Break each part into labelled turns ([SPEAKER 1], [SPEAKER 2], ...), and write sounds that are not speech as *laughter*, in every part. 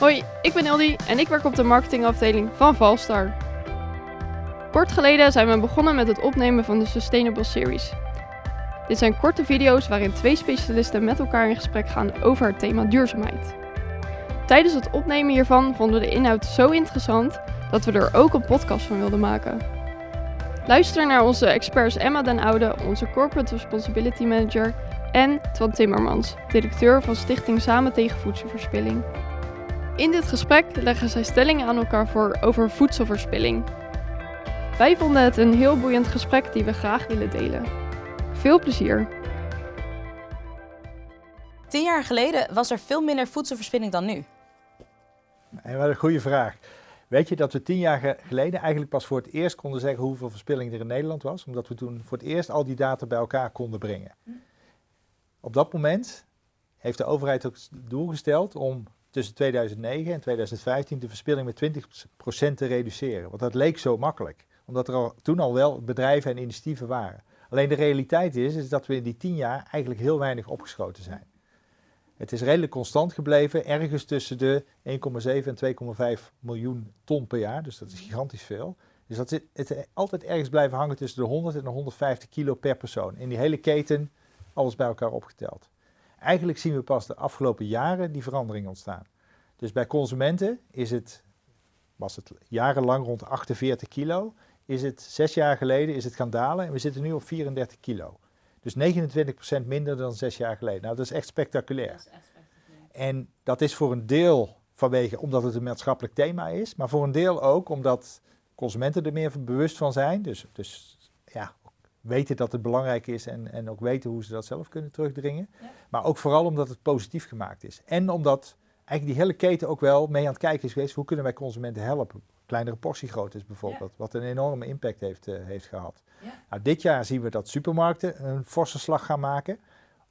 [SPEAKER 1] Hoi, ik ben Ildi en ik werk op de marketingafdeling van Valstar. Kort geleden zijn we begonnen met het opnemen van de Sustainable Series. Dit zijn korte video's waarin twee specialisten met elkaar in gesprek gaan over het thema duurzaamheid. Tijdens het opnemen hiervan vonden we de inhoud zo interessant dat we er ook een podcast van wilden maken. Luister naar onze experts Emma den Oude, onze Corporate Responsibility Manager, en Twan Timmermans, directeur van Stichting Samen tegen Voedselverspilling. In dit gesprek leggen zij stellingen aan elkaar voor over voedselverspilling. Wij vonden het een heel boeiend gesprek die we graag willen delen. Veel plezier!
[SPEAKER 2] Tien jaar geleden was er veel minder voedselverspilling dan nu.
[SPEAKER 3] En wat een goede vraag. Weet je dat we tien jaar geleden eigenlijk pas voor het eerst konden zeggen hoeveel verspilling er in Nederland was? Omdat we toen voor het eerst al die data bij elkaar konden brengen. Op dat moment heeft de overheid ook het doel gesteld om tussen 2009 en 2015 de verspilling met 20% te reduceren. Want dat leek zo makkelijk, omdat er al, toen al wel bedrijven en initiatieven waren. Alleen de realiteit is, is dat we in die tien jaar eigenlijk heel weinig opgeschoten zijn. Het is redelijk constant gebleven, ergens tussen de 1,7 en 2,5 miljoen ton per jaar. Dus dat is gigantisch veel. Dus dat is, het altijd ergens blijven hangen tussen de 100 en de 150 kilo per persoon. In die hele keten, alles bij elkaar opgeteld. Eigenlijk zien we pas de afgelopen jaren die verandering ontstaan. Dus bij consumenten is het, was het jarenlang rond 48 kilo. Is het zes jaar geleden is het gaan dalen en we zitten nu op 34 kilo. Dus 29% minder dan zes jaar geleden. Nou, dat is echt spectaculair. Dat is echt spectaculair. En dat is voor een deel vanwege omdat het een maatschappelijk thema is, maar voor een deel ook omdat consumenten er meer bewust van zijn. Dus, dus ja, weten dat het belangrijk is en, en ook weten hoe ze dat zelf kunnen terugdringen. Maar ook vooral omdat het positief gemaakt is. En omdat eigenlijk die hele keten ook wel mee aan het kijken is geweest, hoe kunnen wij consumenten helpen? Kleinere portiegroottes bijvoorbeeld, wat een enorme impact heeft, uh, heeft gehad. Ja. Nou, dit jaar zien we dat supermarkten een forse slag gaan maken.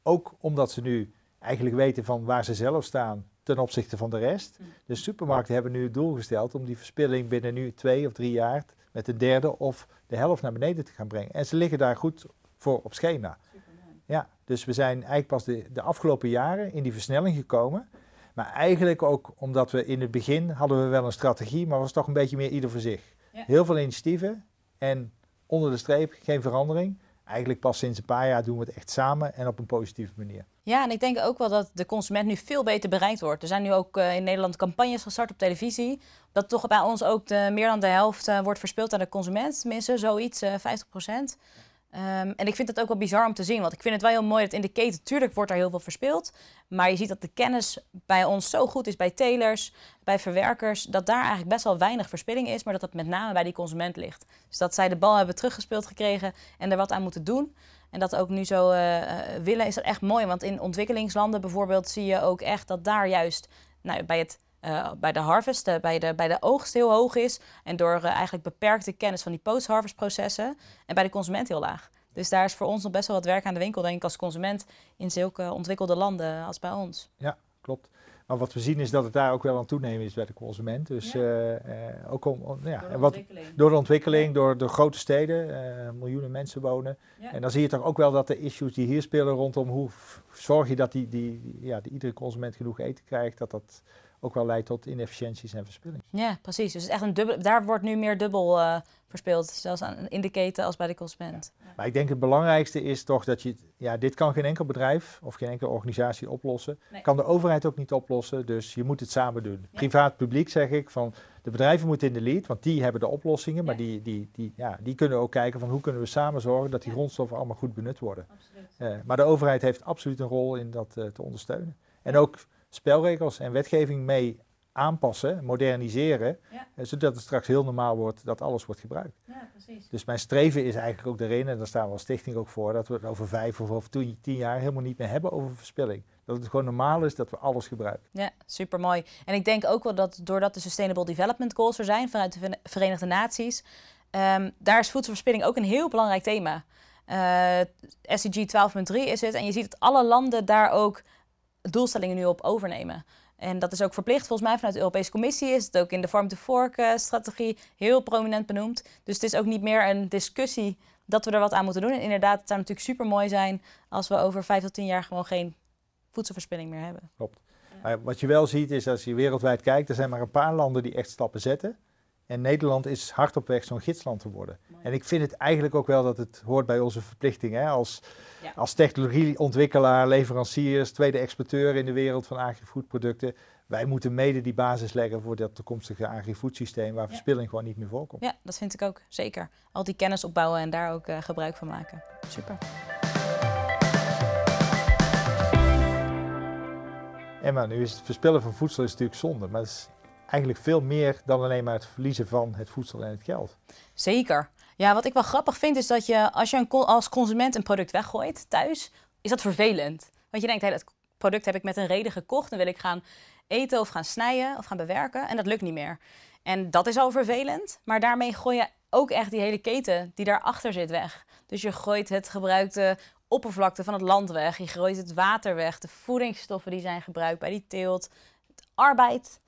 [SPEAKER 3] Ook omdat ze nu eigenlijk weten van waar ze zelf staan ten opzichte van de rest. Mm. De supermarkten hebben nu het doel gesteld om die verspilling binnen nu twee of drie jaar met een derde of de helft naar beneden te gaan brengen. En ze liggen daar goed voor op schema. Ja, dus we zijn eigenlijk pas de, de afgelopen jaren in die versnelling gekomen. Maar eigenlijk ook omdat we in het begin hadden we wel een strategie, maar was toch een beetje meer ieder voor zich. Heel veel initiatieven en onder de streep geen verandering. Eigenlijk pas sinds een paar jaar doen we het echt samen en op een positieve manier.
[SPEAKER 2] Ja, en ik denk ook wel dat de consument nu veel beter bereikt wordt. Er zijn nu ook uh, in Nederland campagnes gestart op televisie. Dat toch bij ons ook de, meer dan de helft uh, wordt verspeeld aan de consument. Tenminste, zoiets, uh, 50 procent. Um, en ik vind het ook wel bizar om te zien, want ik vind het wel heel mooi dat in de keten, tuurlijk wordt er heel veel verspeeld, maar je ziet dat de kennis bij ons zo goed is, bij telers, bij verwerkers, dat daar eigenlijk best wel weinig verspilling is, maar dat het met name bij die consument ligt. Dus dat zij de bal hebben teruggespeeld gekregen en er wat aan moeten doen. En dat ook nu zo uh, willen, is dat echt mooi. Want in ontwikkelingslanden bijvoorbeeld zie je ook echt dat daar juist nou, bij het uh, bij de harvest, bij, de, bij de oogst heel hoog is. En door eigenlijk beperkte kennis van die post-harvest processen. En bij de consument heel laag. Dus daar is voor ons nog best wel wat werk aan de winkel, denk ik, als consument in zulke ontwikkelde landen als bij ons.
[SPEAKER 3] Ja, klopt. Maar wat we zien is dat het daar ook wel aan toenemen is bij de consument. Dus ja. ook om, om ja, door, de wat, door de ontwikkeling, door de grote steden, miljoenen mensen wonen. Ja. En dan zie je toch ook wel dat de issues die hier spelen rondom hoe zorg je dat die, die, ja, die iedere consument genoeg eten krijgt, dat dat ook wel leidt tot inefficiënties en verspilling.
[SPEAKER 2] Ja, precies. Dus echt een dubbel, daar wordt nu meer dubbel uh, verspeeld, zelfs aan, in de keten als bij de consument.
[SPEAKER 3] Ja. Maar ik denk het belangrijkste is toch dat je, ja, dit kan geen enkel bedrijf of geen enkele organisatie oplossen. Nee. Kan de overheid ook niet oplossen, dus je moet het samen doen. Ja. Privaat publiek zeg ik van, de bedrijven moeten in de lead, want die hebben de oplossingen, maar die, die, die, ja, die kunnen ook kijken van hoe kunnen we samen zorgen dat die grondstoffen allemaal goed benut worden. Uh, maar de overheid heeft absoluut een rol in dat uh, te ondersteunen. En ook spelregels en wetgeving mee aanpassen, moderniseren, ja. Zodat het straks heel normaal wordt dat alles wordt gebruikt. Ja, precies. Dus mijn streven is eigenlijk ook erin, en daar staan we als stichting ook voor, dat we het over vijf of over tien, jaar helemaal niet meer hebben over verspilling. Dat het gewoon normaal is dat we alles gebruiken.
[SPEAKER 2] Ja, super mooi. En ik denk ook wel dat doordat de Sustainable Development Goals er zijn vanuit de Verenigde Naties, um, daar is voedselverspilling ook een heel belangrijk thema. Uh, SDG 12.3 is het. En je ziet dat alle landen daar ook doelstellingen nu op overnemen. En dat is ook verplicht. Volgens mij vanuit de Europese Commissie is het ook in de Farm-to-Fork-strategie heel prominent benoemd. Dus het is ook niet meer een discussie dat we er wat aan moeten doen. En inderdaad, het zou natuurlijk super mooi zijn als we over vijf tot tien jaar gewoon geen voedselverspilling meer hebben.
[SPEAKER 3] Klopt. Wat je wel ziet is, als je wereldwijd kijkt, er zijn maar een paar landen die echt stappen zetten. En Nederland is hard op weg zo'n gidsland te worden. En ik vind het eigenlijk ook wel dat het hoort bij onze verplichting. Hè? Als,
[SPEAKER 2] Ja.
[SPEAKER 3] als technologieontwikkelaar, leveranciers, tweede exporteur in de wereld van agri-foodproducten. Wij moeten mede die basis leggen voor dat toekomstige agri-food systeem waar
[SPEAKER 2] Ja.
[SPEAKER 3] verspilling gewoon niet meer voorkomt.
[SPEAKER 2] Ja, dat vind ik ook. Zeker. Al die kennis opbouwen en daar ook eh, gebruik van maken. Super.
[SPEAKER 3] Emma, nu is het verspillen van voedsel is natuurlijk zonde, maar is eigenlijk veel meer dan alleen maar het verliezen van het voedsel en het geld.
[SPEAKER 2] Zeker. Ja, wat ik wel grappig vind is dat je als je een, als consument een product weggooit thuis, is dat vervelend. Want je denkt, hey, dat product heb ik met een reden gekocht, dan wil ik gaan eten of gaan snijden of gaan bewerken en dat lukt niet meer. En dat is al vervelend, maar daarmee gooi je ook echt die hele keten die daarachter zit weg. Dus je gooit het gebruikte oppervlakte van het land weg, je gooit het water weg, de voedingsstoffen die zijn gebruikt bij die teelt, het arbeid,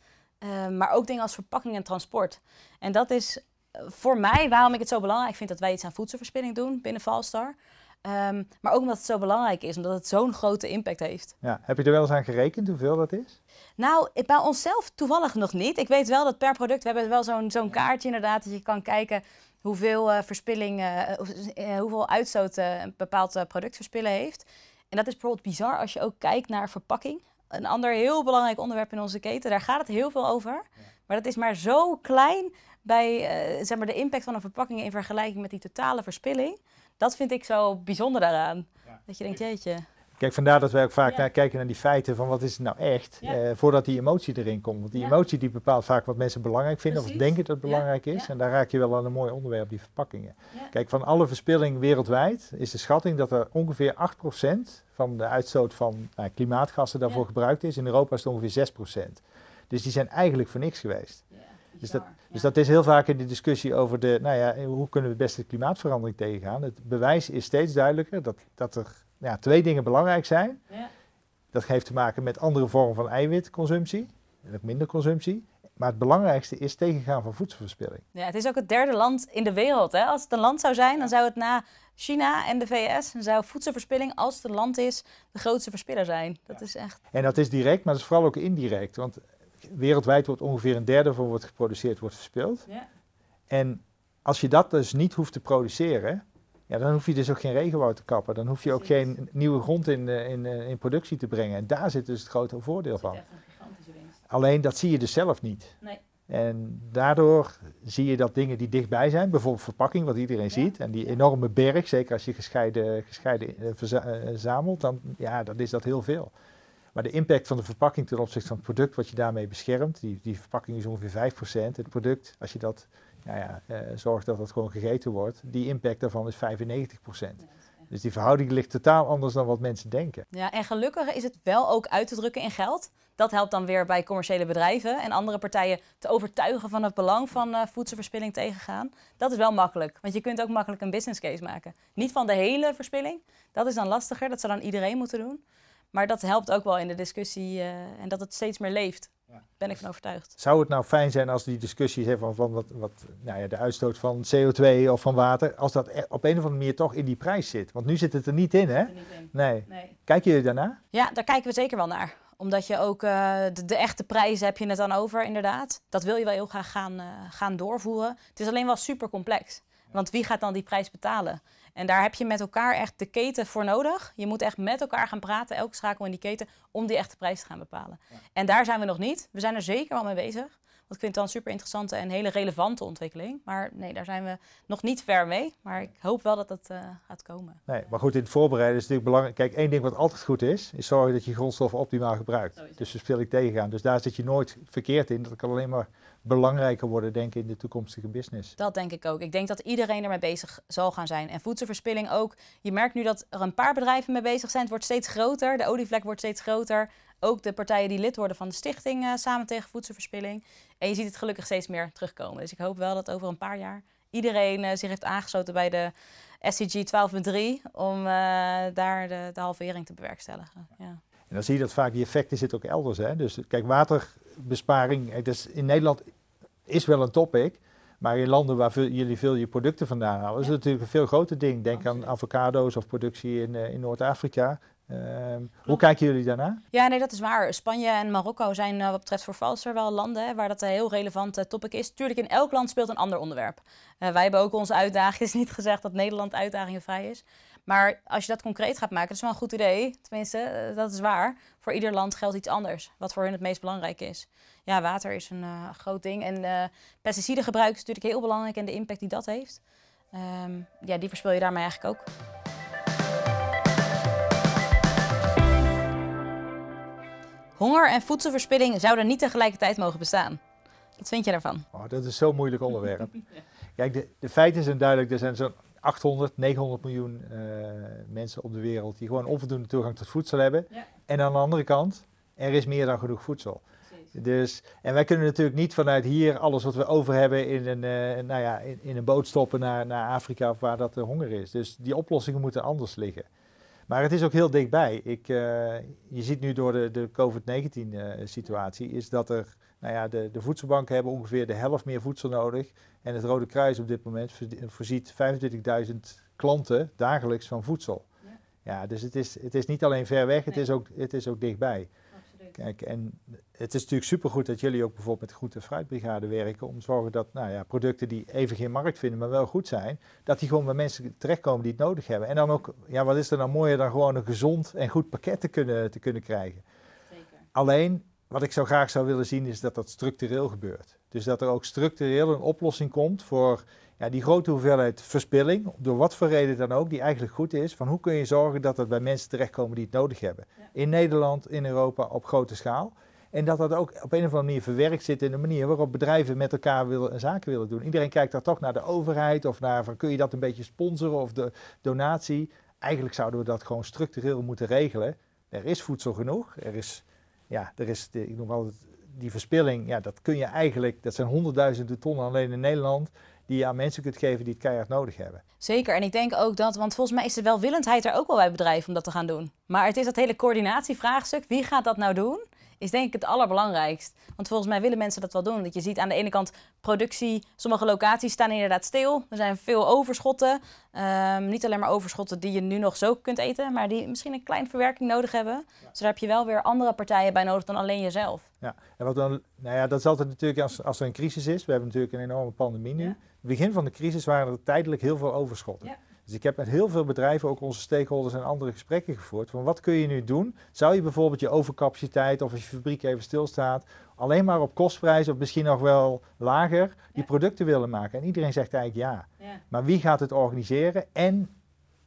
[SPEAKER 2] eh, maar ook dingen als verpakking en transport. En dat is voor mij, waarom ik het zo belangrijk vind dat wij iets aan voedselverspilling doen binnen Valstar. Ehm, maar ook omdat het zo belangrijk is, omdat het zo'n grote impact heeft.
[SPEAKER 3] Ja, heb je er wel eens aan gerekend hoeveel dat is?
[SPEAKER 2] Nou, bij onszelf toevallig nog niet. Ik weet wel dat per product, we hebben wel zo'n zo'n kaartje inderdaad, dat je kan kijken hoeveel eh, verspilling, eh, eh, hoeveel uitstoot eh, een bepaald eh, product verspillen heeft. En dat is bijvoorbeeld bizar als je ook kijkt naar verpakking. Een ander heel belangrijk onderwerp in onze keten, daar gaat het heel veel over. Maar dat is maar zo klein bij eh, zeg maar de impact van een verpakking in vergelijking met die totale verspilling. Dat vind ik zo bijzonder daaraan. Dat je denkt, jeetje.
[SPEAKER 3] Kijk, vandaar dat wij ook vaak
[SPEAKER 2] Ja.
[SPEAKER 3] naar kijken naar die feiten van wat is het nou echt,
[SPEAKER 2] Ja.
[SPEAKER 3] eh, voordat die emotie erin komt. Want die
[SPEAKER 2] Ja.
[SPEAKER 3] emotie die bepaalt vaak wat mensen belangrijk vinden
[SPEAKER 2] Precies.
[SPEAKER 3] of denken dat het belangrijk is. En daar raak je wel aan een mooi onderwerp, die verpakkingen. Kijk, van alle verspilling wereldwijd is de schatting dat er ongeveer 8% van de uitstoot van nou, klimaatgassen daarvoor gebruikt is. In Europa is het ongeveer 6%. Dus die zijn eigenlijk voor niks geweest. Dus dat, dus dat is heel vaak in de discussie over de, nou ja, hoe kunnen we het beste klimaatverandering tegengaan. Het bewijs is steeds duidelijker dat, dat er ja, twee dingen belangrijk zijn.
[SPEAKER 2] Ja.
[SPEAKER 3] Dat heeft te maken met andere vormen van eiwitconsumptie en ook minder consumptie. Maar het belangrijkste is tegengaan van voedselverspilling.
[SPEAKER 2] Ja, het is ook het derde land in de wereld. Hè? Als het een land zou zijn, dan zou het na China en de VS, dan zou voedselverspilling, als het een land is, de grootste verspiller zijn. Dat is echt.
[SPEAKER 3] En dat is direct, maar dat is vooral ook indirect. Want wereldwijd wordt ongeveer een derde van wat geproduceerd wordt verspild.
[SPEAKER 2] Ja.
[SPEAKER 3] En als je dat dus niet hoeft te produceren, ja, dan hoef je dus ook geen regenwoud te kappen. Dan hoef je ook geen nieuwe grond in, eh, in, eh, in productie te brengen. En daar zit dus het grote voordeel van.
[SPEAKER 2] echt een gigantische winst.
[SPEAKER 3] Alleen dat zie je dus zelf niet.
[SPEAKER 2] Nee.
[SPEAKER 3] En daardoor zie je dat dingen die dichtbij zijn, bijvoorbeeld verpakking, wat iedereen
[SPEAKER 2] Ja.
[SPEAKER 3] ziet, en die enorme berg, zeker als je gescheiden, gescheiden eh, verza- eh, zamelt, dan, ja, dan is dat heel veel. Maar de impact van de verpakking ten opzichte van het product wat je daarmee beschermt, die, die verpakking is ongeveer 5%. Het product, als je dat nou ja, eh, zorgt dat het gewoon gegeten wordt, die impact daarvan is 95%. Dus die verhouding ligt totaal anders dan wat mensen denken.
[SPEAKER 2] Ja, en gelukkig is het wel ook uit te drukken in geld. Dat helpt dan weer bij commerciële bedrijven en andere partijen te overtuigen van het belang van eh, voedselverspilling tegengaan. Dat is wel makkelijk, want je kunt ook makkelijk een business case maken. Niet van de hele verspilling, dat is dan lastiger, dat zou dan iedereen moeten doen. Maar dat helpt ook wel in de discussie eh, en dat het steeds meer leeft. Ben ik van overtuigd.
[SPEAKER 3] Zou het nou fijn zijn als die discussies hè, van, van wat, wat, nou ja, de uitstoot van CO2 of van water, als dat e- op een of andere manier toch in die prijs zit? Want nu zit het er niet in, hè? Nee.
[SPEAKER 2] Nee.
[SPEAKER 3] Kijk je daarna?
[SPEAKER 2] Ja, daar kijken we zeker wel naar. Omdat je ook eh, de, de echte prijzen heb je het dan over, inderdaad. Dat wil je wel heel graag gaan, eh, gaan doorvoeren. Het is alleen wel super complex. Want wie gaat dan die prijs betalen? En daar heb je met elkaar echt de keten voor nodig. Je moet echt met elkaar gaan praten, elke schakel in die keten, om die echte prijs te gaan bepalen. En daar zijn we nog niet. We zijn er zeker wel mee bezig. Want ik vind het dan een super interessante en hele relevante ontwikkeling. Maar nee, daar zijn we nog niet ver mee. Maar ik hoop wel dat dat eh, gaat komen.
[SPEAKER 3] Nee, maar goed, in het voorbereiden is natuurlijk belangrijk. Kijk, één ding wat altijd goed is, is zorgen dat je grondstoffen optimaal gebruikt.
[SPEAKER 2] Zo is het.
[SPEAKER 3] Dus verspilling tegengaan. Dus daar zit je nooit verkeerd in. Dat kan alleen maar belangrijker worden, denk ik, in de toekomstige business.
[SPEAKER 2] Dat denk ik ook. Ik denk dat iedereen ermee bezig zal gaan zijn. En voedselverspilling ook. Je merkt nu dat er een paar bedrijven mee bezig zijn. Het wordt steeds groter. De olievlek wordt steeds groter. Ook de partijen die lid worden van de stichting eh, Samen tegen Voedselverspilling. En je ziet het gelukkig steeds meer terugkomen. Dus ik hoop wel dat over een paar jaar iedereen eh, zich heeft aangesloten bij de SCG 12.3 om eh, daar de, de halvering te bewerkstelligen. Ja.
[SPEAKER 3] En dan zie je dat vaak die effecten zitten ook elders. Hè? Dus kijk, waterbesparing, eh, dus in Nederland is wel een topic. Maar in landen waar veel- jullie veel je producten vandaan halen, is het natuurlijk een veel groter ding. Denk aan avocado's of productie in, eh, in Noord-Afrika. Ehm, hoe kijken jullie daarna?
[SPEAKER 2] Ja, nee, dat is waar. Spanje en Marokko zijn wat betreft voor Valster wel landen hè, waar dat een heel relevant topic is. Tuurlijk, in elk land speelt een ander onderwerp. wij hebben ook onze uitdagingen. Het is niet gezegd dat Nederland uitdagingenvrij is. Maar als je dat concreet gaat maken, dat is wel een goed idee. Tenminste, dat is waar. Voor ieder land geldt iets anders, wat voor hun het meest belangrijk is. Ja, water is een uh, groot ding. En uh, pesticidengebruik is natuurlijk heel belangrijk en de impact die dat heeft. Um, ja, die verspil je daarmee eigenlijk ook. Honger en voedselverspilling zouden niet tegelijkertijd mogen bestaan. Wat vind je daarvan?
[SPEAKER 3] Oh, dat is zo'n moeilijk onderwerp. *laughs* Kijk, de, de feiten zijn duidelijk. Er zijn zo'n 800, 900 miljoen uh, mensen op de wereld die gewoon onvoldoende toegang tot voedsel hebben. Ja. En aan de andere kant, er is meer dan genoeg voedsel. Dus, en wij kunnen natuurlijk niet vanuit hier alles wat we over hebben in een, uh, nou ja, in, in, een boot stoppen naar, naar Afrika of waar dat de honger is. Dus die oplossingen moeten anders liggen. Maar het is ook heel dichtbij. Ik, uh, je ziet nu door de, de COVID-19-situatie is dat er, nou ja, de, de voedselbanken hebben ongeveer de helft meer voedsel nodig. En het Rode Kruis op dit moment voorziet 25.000 klanten dagelijks van voedsel. Ja, ja dus het is, het is niet alleen ver weg, het, is, ook, het is ook dichtbij. Kijk, en het is natuurlijk supergoed dat jullie ook bijvoorbeeld met de Groente- en Fruitbrigade werken om te zorgen dat nou ja, producten die even geen markt vinden, maar wel goed zijn, dat die gewoon bij mensen terechtkomen die het nodig hebben. En dan ook, ja, wat is er nou mooier dan gewoon een gezond en goed pakket te kunnen, te kunnen krijgen. Zeker. Alleen, wat ik zo graag zou willen zien, is dat dat structureel gebeurt. Dus dat er ook structureel een oplossing komt voor ja, die grote hoeveelheid verspilling, door wat voor reden dan ook, die eigenlijk goed is, van hoe kun je zorgen dat het bij mensen terechtkomen die het nodig hebben. In Nederland, in Europa, op grote schaal. En dat dat ook op een of andere manier verwerkt zit in de manier waarop bedrijven met elkaar willen, zaken willen doen. Iedereen kijkt daar toch naar de overheid of naar van kun je dat een beetje sponsoren of de donatie. Eigenlijk zouden we dat gewoon structureel moeten regelen. Er is voedsel genoeg. Er is, ja, er is ik noem altijd die verspilling. Ja, dat kun je eigenlijk, dat zijn honderdduizenden tonnen alleen in Nederland die je aan mensen kunt geven die het keihard nodig hebben.
[SPEAKER 2] Zeker, en ik denk ook dat, want volgens mij is de welwillendheid er ook wel bij bedrijven om dat te gaan doen. Maar het is dat hele coördinatievraagstuk, wie gaat dat nou doen? Is denk ik het allerbelangrijkst. Want volgens mij willen mensen dat wel doen. Dat je ziet aan de ene kant productie, sommige locaties staan inderdaad stil. Er zijn veel overschotten. Um, niet alleen maar overschotten die je nu nog zo kunt eten, maar die misschien een kleine verwerking nodig hebben. Dus daar heb je wel weer andere partijen bij nodig dan alleen jezelf.
[SPEAKER 3] Ja, en wat dan, nou ja, dat is altijd natuurlijk als, als er een crisis is. We hebben natuurlijk een enorme pandemie nu. Ja. begin van de crisis waren er tijdelijk heel veel overschotten. Ja. Dus ik heb met heel veel bedrijven, ook onze stakeholders en andere gesprekken gevoerd. Van wat kun je nu doen? Zou je bijvoorbeeld je overcapaciteit of als je fabriek even stilstaat, alleen maar op kostprijs of misschien nog wel lager die producten willen maken? En iedereen zegt eigenlijk ja. ja. Maar wie gaat het organiseren? En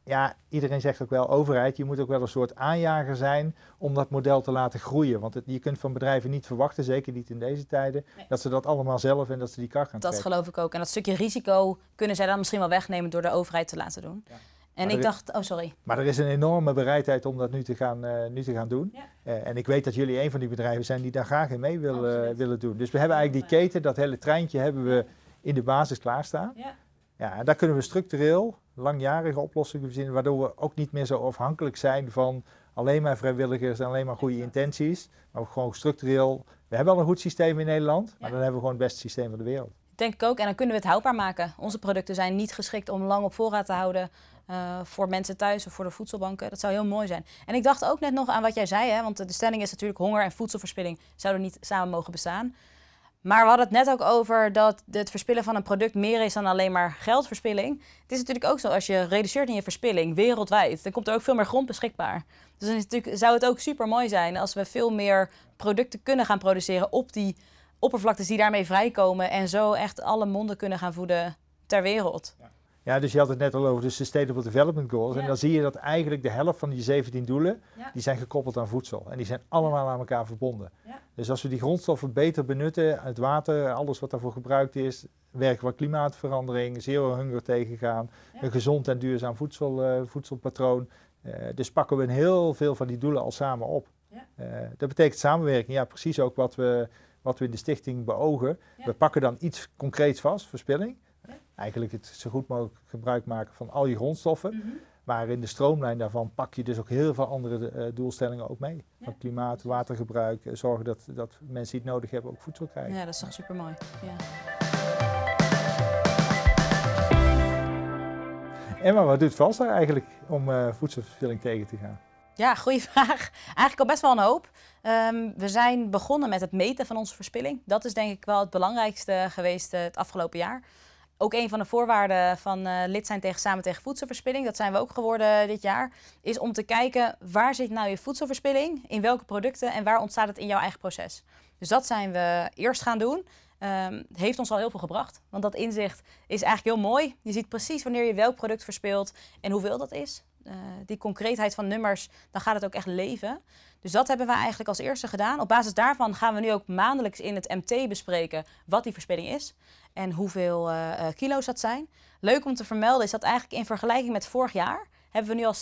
[SPEAKER 3] ja, iedereen zegt ook wel, overheid, je moet ook wel een soort aanjager zijn om dat model te laten groeien. Want het, je kunt van bedrijven niet verwachten, zeker niet in deze tijden, dat ze dat allemaal zelf en dat ze die kar gaan
[SPEAKER 2] Dat geloof ik ook. En dat stukje risico kunnen zij dan misschien wel wegnemen door de overheid te laten doen. Ja. En ik dacht, oh sorry.
[SPEAKER 3] Maar er is een enorme bereidheid om dat nu te gaan, uh, nu te gaan doen. Ja. Uh, en ik weet dat jullie een van die bedrijven zijn die daar graag in mee willen, willen doen. Dus we hebben eigenlijk die keten, dat hele treintje hebben we in de basis klaarstaan. Ja. Ja, en daar kunnen we structureel langjarige oplossingen verzinnen, waardoor we ook niet meer zo afhankelijk zijn van alleen maar vrijwilligers en alleen maar goede intenties, maar ook gewoon structureel. We hebben al een goed systeem in Nederland, maar dan hebben we gewoon het beste systeem van de wereld.
[SPEAKER 2] Denk ik ook, en dan kunnen we het houdbaar maken. Onze producten zijn niet geschikt om lang op voorraad te houden uh, voor mensen thuis of voor de voedselbanken. Dat zou heel mooi zijn. En ik dacht ook net nog aan wat jij zei, hè, want de stelling is natuurlijk honger en voedselverspilling zouden niet samen mogen bestaan. Maar we hadden het net ook over dat het verspillen van een product meer is dan alleen maar geldverspilling. Het is natuurlijk ook zo, als je reduceert in je verspilling wereldwijd, dan komt er ook veel meer grond beschikbaar. Dus dan is natuurlijk, zou het ook super mooi zijn als we veel meer producten kunnen gaan produceren op die oppervlaktes die daarmee vrijkomen. En zo echt alle monden kunnen gaan voeden ter wereld.
[SPEAKER 3] Ja, dus je had het net al over de Sustainable Development Goals. En dan zie je dat eigenlijk de helft van die 17 doelen, die zijn gekoppeld aan voedsel. En die zijn allemaal aan elkaar verbonden. Dus als we die grondstoffen beter benutten, het water, alles wat daarvoor gebruikt is, werken we klimaatverandering, zero hunger tegengaan, een gezond en duurzaam voedsel, uh, voedselpatroon. Uh, dus pakken we een heel veel van die doelen al samen op. Uh, dat betekent samenwerking, ja precies ook wat we, wat we in de stichting beogen. We pakken dan iets concreets vast, verspilling eigenlijk het zo goed mogelijk gebruik maken van al je grondstoffen. Mhm. Maar in de stroomlijn daarvan pak je dus ook heel veel andere uh, doelstellingen ook mee. Van klimaat, watergebruik, uh, zorgen dat, dat mensen die het nodig hebben ook voedsel krijgen.
[SPEAKER 2] Ja, dat is toch super mooi. Ja.
[SPEAKER 3] Emma, wat doet Valstar eigenlijk om uh, voedselverspilling tegen te gaan?
[SPEAKER 2] Ja, goede *laughs* vraag. Eigenlijk al best wel een hoop. Ehm, we zijn begonnen met het meten van onze verspilling. Dat is denk ik wel het belangrijkste geweest uh, het afgelopen jaar. Ook een van de voorwaarden van uh, lid zijn tegen Samen tegen Voedselverspilling, dat zijn we ook geworden dit jaar, is om te kijken waar zit nou je voedselverspilling, in welke producten en waar ontstaat het in jouw eigen proces. Dus dat zijn we eerst gaan doen. Um, heeft ons al heel veel gebracht. Want dat inzicht is eigenlijk heel mooi. Je ziet precies wanneer je welk product verspilt en hoeveel dat is. Uh, die concreetheid van nummers, dan gaat het ook echt leven. Dus dat hebben we eigenlijk als eerste gedaan. Op basis daarvan gaan we nu ook maandelijks in het MT bespreken wat die verspilling is en hoeveel uh, kilo's dat zijn. Leuk om te vermelden is dat eigenlijk in vergelijking met vorig jaar hebben we nu al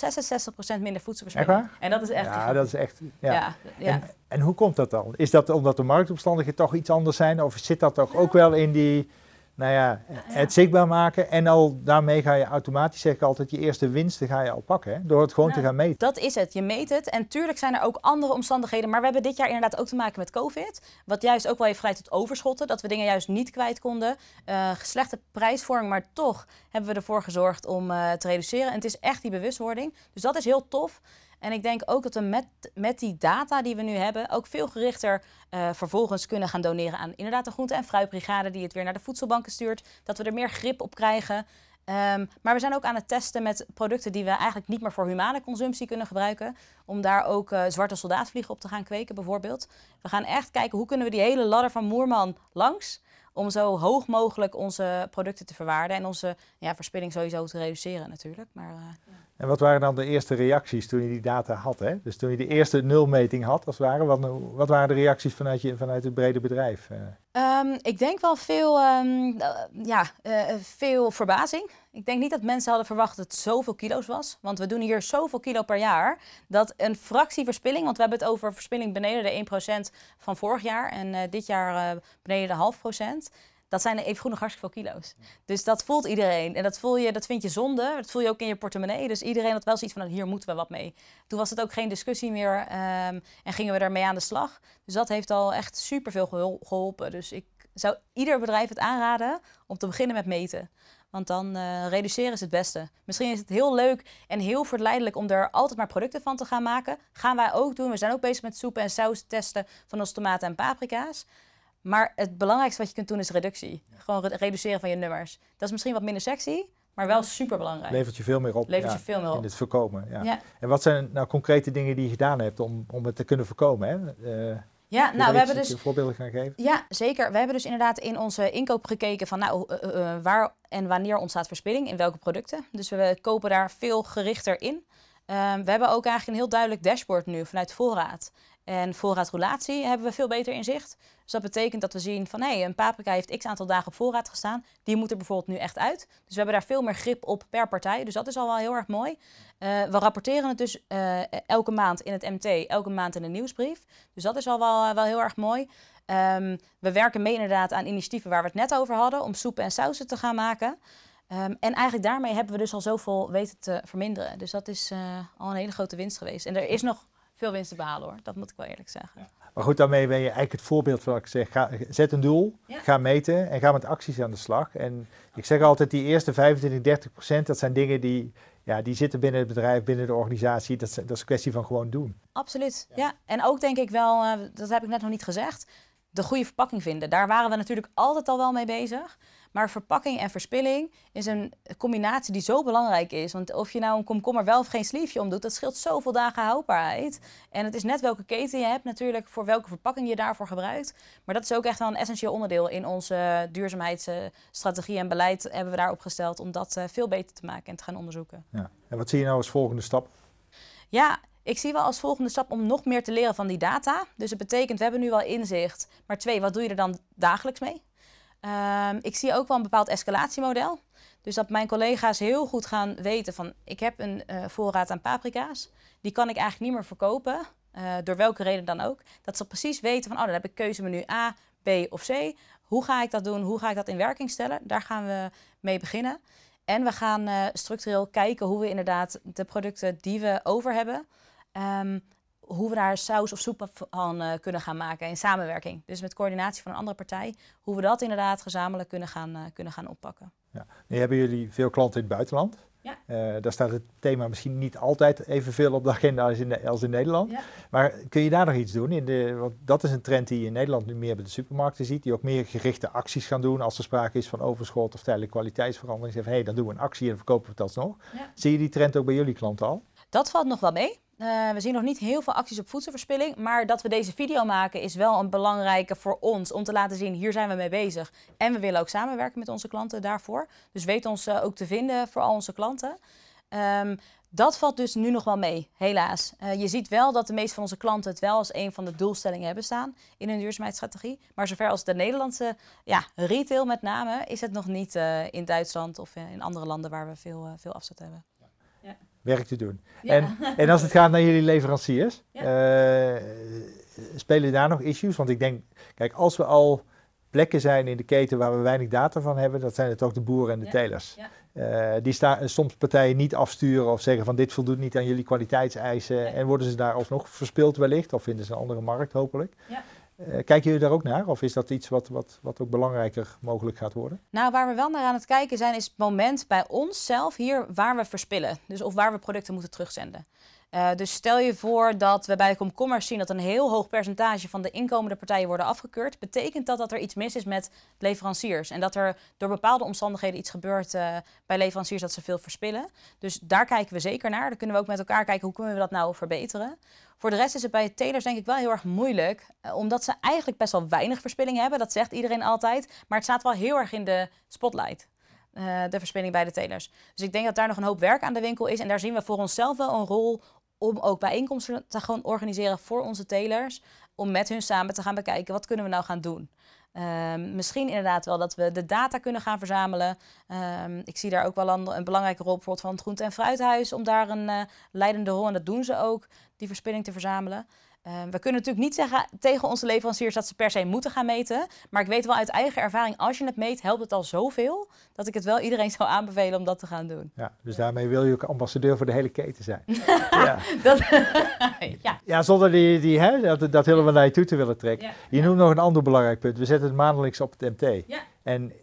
[SPEAKER 2] 66% minder voedselverspilling.
[SPEAKER 3] En
[SPEAKER 2] dat is echt.
[SPEAKER 3] Ja, dat is echt. Ja. ja, ja. En, en, hoe komt dat dan? Is dat omdat de marktomstandigheden toch iets anders zijn? Of zit dat toch ook wel in die nou ja, het zichtbaar maken. En al daarmee ga je automatisch, zeg ik altijd, je eerste winsten ga je al pakken. Hè? Door het gewoon te gaan meten.
[SPEAKER 2] Dat is het. Je meet het. En tuurlijk zijn er ook andere omstandigheden. Maar we hebben dit jaar inderdaad ook te maken met COVID. Wat juist ook wel heeft geleid tot overschotten. Dat we dingen juist niet kwijt konden. Uh, slechte prijsvorming. Maar toch hebben we ervoor gezorgd om uh, te reduceren. En het is echt die bewustwording. Dus dat is heel tof. En ik denk ook dat we met, met die data die we nu hebben ook veel gerichter uh, vervolgens kunnen gaan doneren aan inderdaad de groente- en fruitbrigade die het weer naar de voedselbanken stuurt. Dat we er meer grip op krijgen. Um, maar we zijn ook aan het testen met producten die we eigenlijk niet meer voor humane consumptie kunnen gebruiken. Om daar ook uh, zwarte soldaatvliegen op te gaan kweken bijvoorbeeld. We gaan echt kijken hoe kunnen we die hele ladder van Moerman langs om zo hoog mogelijk onze producten te verwaarden en onze ja, verspilling sowieso te reduceren natuurlijk. Maar, uh,
[SPEAKER 3] En wat waren dan de eerste reacties toen je die data had? Hè? Dus toen je de eerste nulmeting had, als het ware, wat, wat waren de reacties vanuit, je, vanuit het brede bedrijf?
[SPEAKER 2] Um, ik denk wel veel, um, ja, uh, veel verbazing. Ik denk niet dat mensen hadden verwacht dat het zoveel kilo's was. Want we doen hier zoveel kilo per jaar. Dat een fractie verspilling, want we hebben het over verspilling beneden de 1% van vorig jaar. En dit jaar beneden de half procent. Dat zijn even goed nog hartstikke veel kilo's. Dus dat voelt iedereen. En dat, voel je, dat vind je zonde. Dat voel je ook in je portemonnee. Dus iedereen had wel zoiets van, hier moeten we wat mee. Toen was het ook geen discussie meer um, en gingen we daarmee aan de slag. Dus dat heeft al echt superveel geholpen. Dus ik zou ieder bedrijf het aanraden om te beginnen met meten. Want dan uh, reduceren is het beste. Misschien is het heel leuk en heel verleidelijk om er altijd maar producten van te gaan maken. Gaan wij ook doen. We zijn ook bezig met soepen en saus testen van onze tomaten en paprika's. Maar het belangrijkste wat je kunt doen is reductie. Gewoon reduceren van je nummers. Dat is misschien wat minder sexy, maar wel super belangrijk.
[SPEAKER 3] Levert je veel meer op.
[SPEAKER 2] Levert je veel meer op.
[SPEAKER 3] In het voorkomen. Ja. ja. En wat zijn nou concrete dingen die je gedaan hebt om, om het te kunnen voorkomen? Hè? Uh,
[SPEAKER 2] ja, nou, we hebben dus.
[SPEAKER 3] voorbeelden gaan geven?
[SPEAKER 2] Ja, zeker. We hebben dus inderdaad in onze inkoop gekeken van nou, uh, uh, waar en wanneer ontstaat verspilling, in welke producten. Dus we kopen daar veel gerichter in. Um, we hebben ook eigenlijk een heel duidelijk dashboard nu vanuit voorraad. En voorraadroulatie hebben we veel beter in zicht. Dus dat betekent dat we zien van hé, hey, een paprika heeft x aantal dagen op voorraad gestaan. Die moet er bijvoorbeeld nu echt uit. Dus we hebben daar veel meer grip op per partij. Dus dat is al wel heel erg mooi. Uh, we rapporteren het dus uh, elke maand in het MT, elke maand in een nieuwsbrief. Dus dat is al wel, wel heel erg mooi. Um, we werken mee inderdaad aan initiatieven waar we het net over hadden, om soepen en sausen te gaan maken. Um, en eigenlijk daarmee hebben we dus al zoveel weten te verminderen. Dus dat is al een hele grote winst geweest. En er is nog veel winst te behalen hoor. Dat moet ik wel eerlijk zeggen. Ja.
[SPEAKER 3] Maar goed, daarmee ben je eigenlijk het voorbeeld van wat ik zeg. Ga, zet een doel, ja. ga meten en ga met acties aan de slag. En ik zeg altijd, die eerste 25, 30 procent, dat zijn dingen die, ja, die zitten binnen het bedrijf, binnen de organisatie. Dat, dat is een kwestie van gewoon doen.
[SPEAKER 2] Absoluut, ja. ja. En ook denk ik wel, uh, dat heb ik net nog niet gezegd, de goede verpakking vinden. Daar waren we natuurlijk altijd al wel mee bezig. Maar verpakking en verspilling is een combinatie die zo belangrijk is. Want of je nou een komkommer wel of geen sliefje omdoet, dat scheelt zoveel dagen houdbaarheid. En het is net welke keten je hebt natuurlijk, voor welke verpakking je daarvoor gebruikt. Maar dat is ook echt wel een essentieel onderdeel in onze duurzaamheidsstrategie en beleid hebben we daarop gesteld om dat eh, veel beter te maken en te gaan onderzoeken.
[SPEAKER 3] Ja. En wat zie je nou als volgende stap?
[SPEAKER 2] Ja, ik zie wel als volgende stap om nog meer te leren van die data. Dus het betekent, we hebben nu wel inzicht. Maar twee, wat doe je er dan dagelijks mee? Um, ik zie ook wel een bepaald escalatiemodel. Dus dat mijn collega's heel goed gaan weten van... ik heb een uh, voorraad aan paprika's. Die kan ik eigenlijk niet meer verkopen. Uh, door welke reden dan ook. Dat ze precies weten van... oh, dan heb ik keuzemenu A, B of C. Hoe ga ik dat doen? Hoe ga ik dat in werking stellen? Daar gaan we mee beginnen. En we gaan uh, structureel kijken hoe we inderdaad de producten die we over hebben... Um, hoe we daar saus of soep van uh, kunnen gaan maken in samenwerking. Dus met coördinatie van een andere partij, hoe we dat inderdaad gezamenlijk kunnen gaan, uh, kunnen gaan oppakken.
[SPEAKER 3] Ja. Nu hebben jullie veel klanten in het buitenland.
[SPEAKER 2] Ja.
[SPEAKER 3] Eh, daar staat het thema misschien niet altijd evenveel op de agenda als in, als in Nederland.
[SPEAKER 2] Ja.
[SPEAKER 3] Maar kun je daar nog iets doen? In de, want dat is een trend die je in Nederland nu meer bij de supermarkten ziet. Die ook meer gerichte acties gaan doen als er sprake is van overschot of tijdelijke kwaliteitsverandering. Zeggen hé, hey, dan doen we een actie en verkopen we alsnog.
[SPEAKER 2] Ja.
[SPEAKER 3] Zie je die trend ook bij jullie klanten al?
[SPEAKER 2] Dat valt nog wel mee. Uh, we zien nog niet heel veel acties op voedselverspilling. Maar dat we deze video maken is wel een belangrijke voor ons. Om te laten zien, hier zijn we mee bezig. En we willen ook samenwerken met onze klanten daarvoor. Dus weet ons uh, ook te vinden voor al onze klanten. Um, dat valt dus nu nog wel mee, helaas. Uh, je ziet wel dat de meeste van onze klanten het wel als een van de doelstellingen hebben staan in hun duurzaamheidsstrategie. Maar zover als de Nederlandse ja, retail met name, is het nog niet in Duitsland of in andere landen waar we veel, veel afzet hebben
[SPEAKER 3] werk te doen.
[SPEAKER 2] Ja.
[SPEAKER 3] En, en als het gaat naar jullie leveranciers,
[SPEAKER 2] Ja.
[SPEAKER 3] eh, spelen daar nog issues? Want ik denk, kijk, als we al plekken zijn in de keten waar we weinig data van hebben, dat zijn het ook de boeren en de
[SPEAKER 2] Ja.
[SPEAKER 3] telers. Eh, die staan soms partijen niet afsturen of zeggen van dit voldoet niet aan jullie kwaliteitseisen en worden ze daar alsnog verspild wellicht of vinden ze een andere markt hopelijk. Eh, kijken jullie daar ook naar of is dat iets wat, wat, wat ook belangrijker mogelijk gaat worden?
[SPEAKER 2] Nou, waar we wel naar aan het kijken zijn, is het moment bij ons zelf hier waar we verspillen. Dus of waar we producten moeten terugzenden. Uh, dus stel je voor dat we bij de zien dat een heel hoog percentage van de inkomende partijen worden afgekeurd. Betekent dat dat er iets mis is met leveranciers. En dat er door bepaalde omstandigheden iets gebeurt uh, bij leveranciers dat ze veel verspillen. Dus daar kijken we zeker naar. Dan kunnen we ook met elkaar kijken hoe kunnen we dat nou verbeteren. Voor de rest is het bij telers denk ik wel heel erg moeilijk. Uh, omdat ze eigenlijk best wel weinig verspilling hebben. Dat zegt iedereen altijd. Maar het staat wel heel erg in de spotlight. Uh, de verspilling bij de telers. Dus ik denk dat daar nog een hoop werk aan de winkel is. En daar zien we voor onszelf wel een rol om ook bijeenkomsten te gaan organiseren voor onze telers. Om met hun samen te gaan bekijken, wat kunnen we nou gaan doen? Um, misschien inderdaad wel dat we de data kunnen gaan verzamelen. Um, ik zie daar ook wel een, belangrijke rol bijvoorbeeld van het Groente- en Fruithuis... om daar een uh, leidende rol, en dat doen ze ook, die verspilling te verzamelen. Uh, we kunnen natuurlijk niet zeggen tegen onze leveranciers dat ze per se moeten gaan meten. Maar ik weet wel uit eigen ervaring, als je het meet, helpt het al zoveel. Dat ik het wel iedereen zou aanbevelen om dat te gaan doen.
[SPEAKER 3] Ja, dus daarmee wil je ook ambassadeur voor de hele keten zijn. *laughs* ja.
[SPEAKER 2] Dat, *laughs* ja.
[SPEAKER 3] ja, zonder die, die, hè, dat, dat helemaal naar je toe te willen trekken. Je noemt nog een ander belangrijk punt. We zetten het maandelijks op het MT.
[SPEAKER 2] Ja.
[SPEAKER 3] En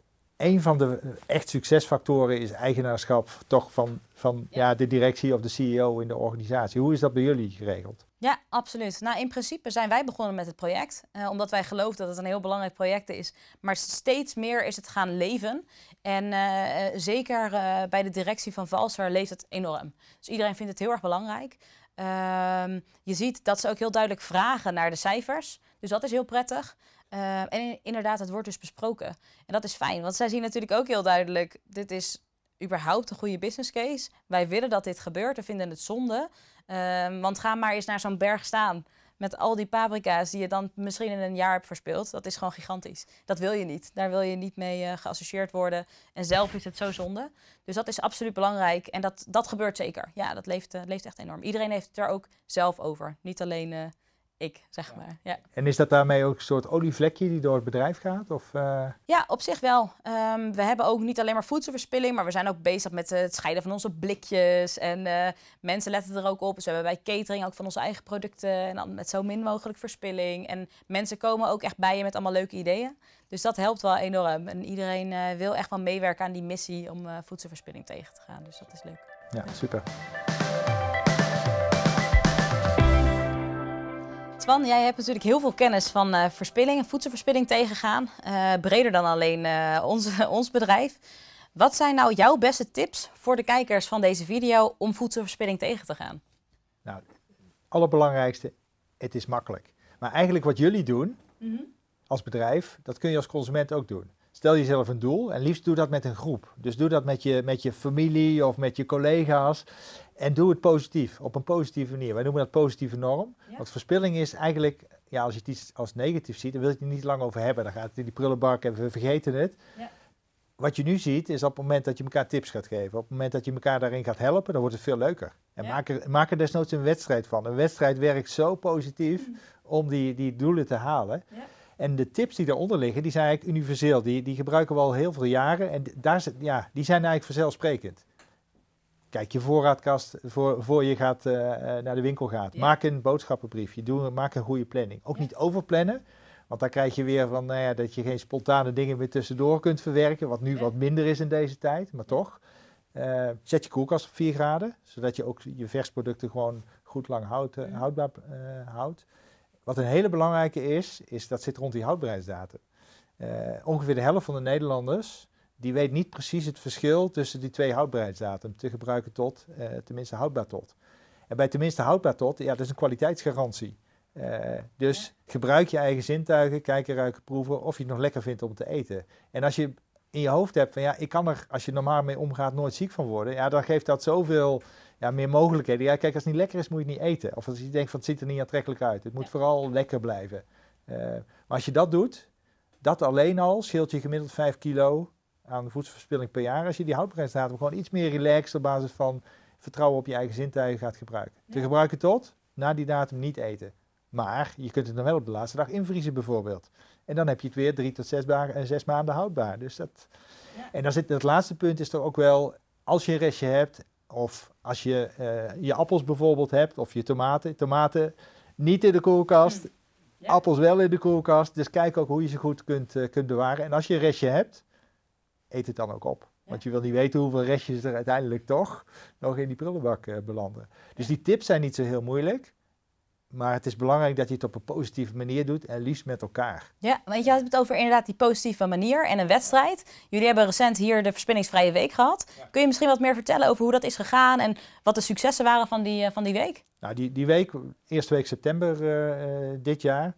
[SPEAKER 3] een van de echt succesfactoren is eigenaarschap toch van, van ja.
[SPEAKER 2] Ja.
[SPEAKER 3] de directie of de CEO in de organisatie. Hoe is dat bij jullie geregeld?
[SPEAKER 2] Ja, absoluut. Nou, in principe zijn wij begonnen met het project, eh, omdat wij geloven dat het een heel belangrijk project is. Maar steeds meer is het gaan leven. En uh, uh, zeker uh, bij de directie van Valser leeft het enorm. Dus iedereen vindt het heel erg belangrijk. Ehm, je ziet dat ze ook heel duidelijk vragen naar de cijfers. Dus dat is heel prettig. Uh, en inderdaad, het wordt dus besproken. En dat is fijn, want zij zien natuurlijk ook heel duidelijk... dit is überhaupt een goede business case. Wij willen dat dit gebeurt, we vinden het zonde. Uh, want ga maar eens naar zo'n berg staan... met al die paprika's die je dan misschien in een jaar hebt verspeeld. Dat is gewoon gigantisch. Dat wil je niet. Daar wil je niet mee uh, geassocieerd worden. En zelf is het zo zonde. Dus dat is absoluut belangrijk. En dat, dat gebeurt zeker. Ja, dat leeft, uh, leeft echt enorm. Iedereen heeft het er ook zelf over. Niet alleen ik, zeg maar. Ja.
[SPEAKER 3] En is dat daarmee ook een soort olievlekje die door het bedrijf gaat? Of, uh...
[SPEAKER 2] Ja, op zich wel. Um, we hebben ook niet alleen maar voedselverspilling, maar we zijn ook bezig met het scheiden van onze blikjes. En uh, mensen letten er ook op. Dus we hebben bij catering ook van onze eigen producten en dan met zo min mogelijk verspilling. En mensen komen ook echt bij je met allemaal leuke ideeën. Dus dat helpt wel enorm. En iedereen uh, wil echt wel meewerken aan die missie om voedselverspilling tegen te gaan. Dus dat is leuk.
[SPEAKER 3] Ja, super.
[SPEAKER 2] Twan, jij hebt natuurlijk heel veel kennis van uh, verspilling en voedselverspilling tegengaan. Uh, breder dan alleen uh, onze, *laughs* ons bedrijf. Wat zijn nou jouw beste tips voor de kijkers van deze video om voedselverspilling tegen te gaan?
[SPEAKER 3] Nou, het allerbelangrijkste, het is makkelijk. Maar eigenlijk wat jullie doen mm -hmm. als bedrijf, dat kun je als consument ook doen. Stel jezelf een doel en liefst doe dat met een groep. Dus doe dat met je, met je familie of met je collega's. En doe het positief, op een positieve manier. Wij noemen dat positieve norm. Ja. Want verspilling is eigenlijk, ja, als je het iets als negatief ziet, dan wil je het niet lang over hebben. Dan gaat het in die prullenbak en we vergeten het. Ja. Wat je nu ziet, is op het moment dat je elkaar tips gaat geven, op het moment dat je elkaar daarin gaat helpen, dan wordt het veel leuker. En ja. maak, er, maak er desnoods een wedstrijd van. Een wedstrijd werkt zo positief mm. om die, die doelen te halen. En de tips die daaronder liggen, die zijn eigenlijk universeel. Die, die gebruiken we al heel veel jaren. En daar, ja, die zijn eigenlijk vanzelfsprekend. Kijk je voorraadkast voor, voor je gaat, uh, naar de winkel gaat. Ja. Maak een boodschappenbriefje. Doe, maak een goede planning. Ook ja. niet overplannen. Want dan krijg je weer van, nou ja, dat je geen spontane dingen meer tussendoor kunt verwerken. Wat nu ja. wat minder is in deze tijd, maar toch. Eh, zet je koelkast op 4 graden, zodat je ook je versproducten gewoon goed lang houd, houdbaar eh, houdt. Wat een hele belangrijke is, is dat zit rond die houdbaarheidsdatum. Eh, ongeveer de helft van de Nederlanders die weet niet precies het verschil tussen die twee houdbaarheidsdatum. Te gebruiken tot, eh, tenminste houdbaar tot. En bij tenminste houdbaar tot, ja, dat is een kwaliteitsgarantie. Eh, dus gebruik je eigen zintuigen, kijken, ruiken, proeven of je het nog lekker vindt om te eten. En als je in je hoofd hebt van ja, ik kan er, als je normaal mee omgaat, nooit ziek van worden. Ja, dan geeft dat zoveel ja, meer mogelijkheden. Ja, kijk, als het niet lekker is, moet je het niet eten. Of als je denkt van het ziet er niet aantrekkelijk uit. Het moet vooral lekker blijven. Eh, maar als je dat doet, dat alleen al scheelt je gemiddeld 5 kilo aan voedselverspilling per jaar. Als je die houdbaarheidsdatum gewoon iets meer relaxed op basis van vertrouwen op je eigen zintuigen gaat gebruiken. Te gebruiken tot, na die datum niet eten. Maar je kunt het dan wel op de laatste dag invriezen bijvoorbeeld. En dan heb je het weer drie tot zes, dagen, en zes maanden houdbaar. Dus dat... En dan zit het laatste punt is toch ook wel, als je een restje hebt, of als je eh, je appels bijvoorbeeld hebt, of je tomaten. Tomaten niet in de koelkast,
[SPEAKER 2] Ja.
[SPEAKER 3] appels wel in de koelkast. Dus kijk ook hoe je ze goed kunt, eh, kunt bewaren. En als je een restje hebt, eet het dan ook op. Want je wil niet weten hoeveel restjes er uiteindelijk toch nog in die prullenbak eh, belanden. Dus die tips zijn niet zo heel moeilijk. Maar het is belangrijk dat je het op een positieve manier doet en liefst met elkaar.
[SPEAKER 2] Ja, want je had het over inderdaad die positieve manier en een wedstrijd. Jullie hebben recent hier de Verspillingsvrije Week gehad. Kun je misschien wat meer vertellen over hoe dat is gegaan en wat de successen waren van die, eh, van die week?
[SPEAKER 3] Nou, die, die week, eerste week september eh, dit jaar.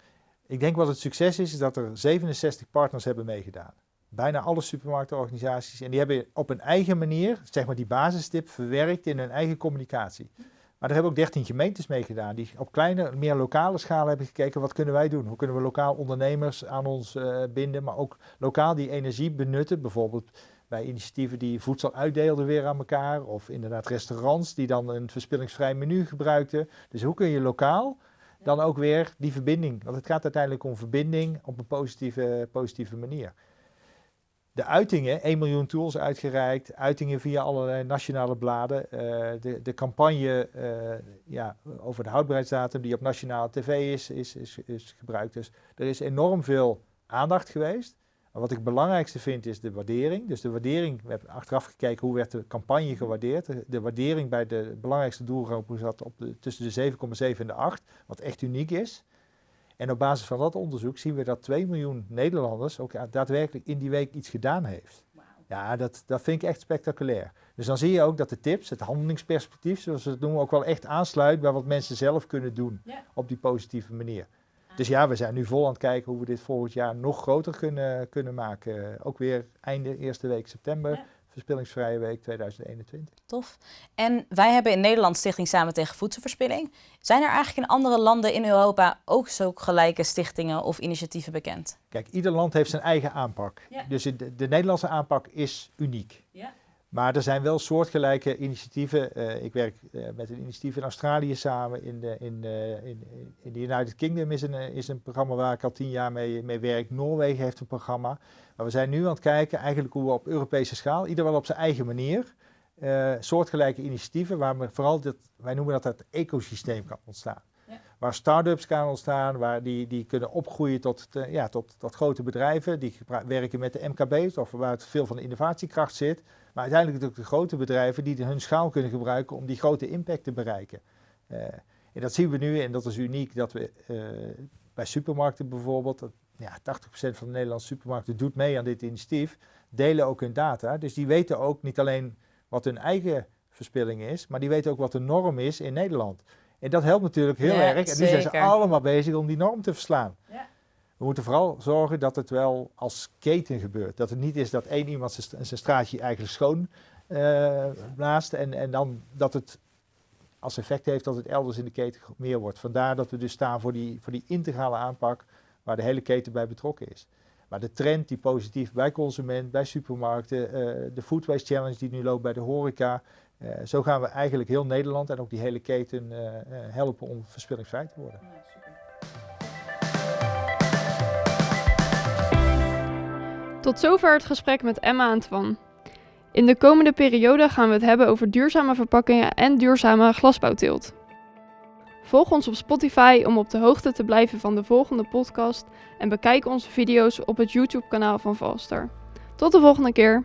[SPEAKER 3] Ik denk wat het succes is, is dat er 67 partners hebben meegedaan. Bijna alle supermarktenorganisaties. En die hebben op een eigen manier, zeg maar die basistip, verwerkt in hun eigen communicatie. Maar er hebben ook 13 gemeentes meegedaan die op kleine, meer lokale schaal hebben gekeken wat kunnen wij doen. Hoe kunnen we lokaal ondernemers aan ons eh, binden, maar ook lokaal die energie benutten. Bijvoorbeeld bij initiatieven die voedsel uitdeelden weer aan elkaar. Of inderdaad restaurants die dan een verspillingsvrij menu gebruikten. Dus hoe kun je lokaal dan ook weer die verbinding, want het gaat uiteindelijk om verbinding op een positieve, positieve manier. De uitingen, 1 miljoen tools uitgereikt, uitingen via allerlei nationale bladen. eh, de, de campagne eh, ja, over de houdbaarheidsdatum die op nationale tv is, is, is, is gebruikt. Dus er is enorm veel aandacht geweest. Wat ik het belangrijkste vind is de waardering. Dus de waardering, we hebben achteraf gekeken hoe werd de campagne gewaardeerd. De, de waardering bij de belangrijkste doelgroep zat op de, tussen de 7,7 en de 8, wat echt uniek is. En op basis van dat onderzoek zien we dat 2 miljoen Nederlanders ook daadwerkelijk in die week iets gedaan heeft. Ja, dat, dat vind ik echt spectaculair. Dus dan zie je ook dat de tips, het handelingsperspectief, zoals we het noemen, ook wel echt aansluit bij wat mensen zelf kunnen doen
[SPEAKER 2] Ja.
[SPEAKER 3] op die positieve manier. Dus ja, we zijn nu vol aan het kijken hoe we dit volgend jaar nog groter kunnen, kunnen maken. Ook weer einde eerste week september,
[SPEAKER 2] Ja.
[SPEAKER 3] Verspillingsvrije week 2021.
[SPEAKER 2] Tof. En wij hebben in Nederland Stichting Samen tegen Voedselverspilling. Zijn er eigenlijk in andere landen in Europa ook zo gelijke stichtingen of initiatieven bekend?
[SPEAKER 3] Kijk, ieder land heeft zijn eigen aanpak.
[SPEAKER 2] Ja.
[SPEAKER 3] Dus de, de Nederlandse aanpak is uniek.
[SPEAKER 2] Ja.
[SPEAKER 3] Maar er zijn wel soortgelijke initiatieven. Eh, ik werk eh, met een initiatief in Australië samen. In de, in, eh, in, in de United Kingdom is een, is een programma waar ik al tien jaar mee, mee werk. Noorwegen heeft een programma. Maar we zijn nu aan het kijken eigenlijk hoe we op Europese schaal, ieder wel op zijn eigen manier, soortgelijke initiatieven, waar we vooral, dat, wij noemen dat het ecosysteem kan ontstaan.
[SPEAKER 2] Ja.
[SPEAKER 3] Waar start-ups kan ontstaan, waar die, die kunnen opgroeien tot, ja, tot, tot grote bedrijven. Die werken met de MKB's, of waar het veel van de innovatiekracht zit. Maar uiteindelijk ook de grote bedrijven die hun schaal kunnen gebruiken om die grote impact te bereiken. Eh, en dat zien we nu, en dat is uniek, dat we eh, bij supermarkten bijvoorbeeld, ja, 80% van de Nederlandse supermarkten doet mee aan dit initiatief, delen ook hun data. Dus die weten ook niet alleen wat hun eigen verspilling is, maar die weten ook wat de norm is in Nederland. En dat helpt natuurlijk heel
[SPEAKER 2] Ja,
[SPEAKER 3] erg. En nu zijn ze allemaal bezig om die norm te verslaan. We moeten vooral zorgen dat het wel als keten gebeurt. Dat het niet is dat één iemand zijn, st- zijn straatje eigenlijk schoon eh, blaast en, en dan dat het als effect heeft dat het elders in de keten meer wordt. Vandaar dat we dus staan voor die, voor die integrale aanpak waar de hele keten bij betrokken is. Maar de trend die positief bij consument, bij supermarkten, eh, de Food Waste Challenge die nu loopt bij de horeca. eh, zo gaan we eigenlijk heel Nederland en ook die hele keten helpen om verspillingsvrij te worden.
[SPEAKER 1] Tot zover het gesprek met Emma en Twan. In de komende periode gaan we het hebben over duurzame verpakkingen en duurzame glasbouwteelt. Volg ons op Spotify om op de hoogte te blijven van de volgende podcast en bekijk onze video's op het YouTube-kanaal van Valster. Tot de volgende keer!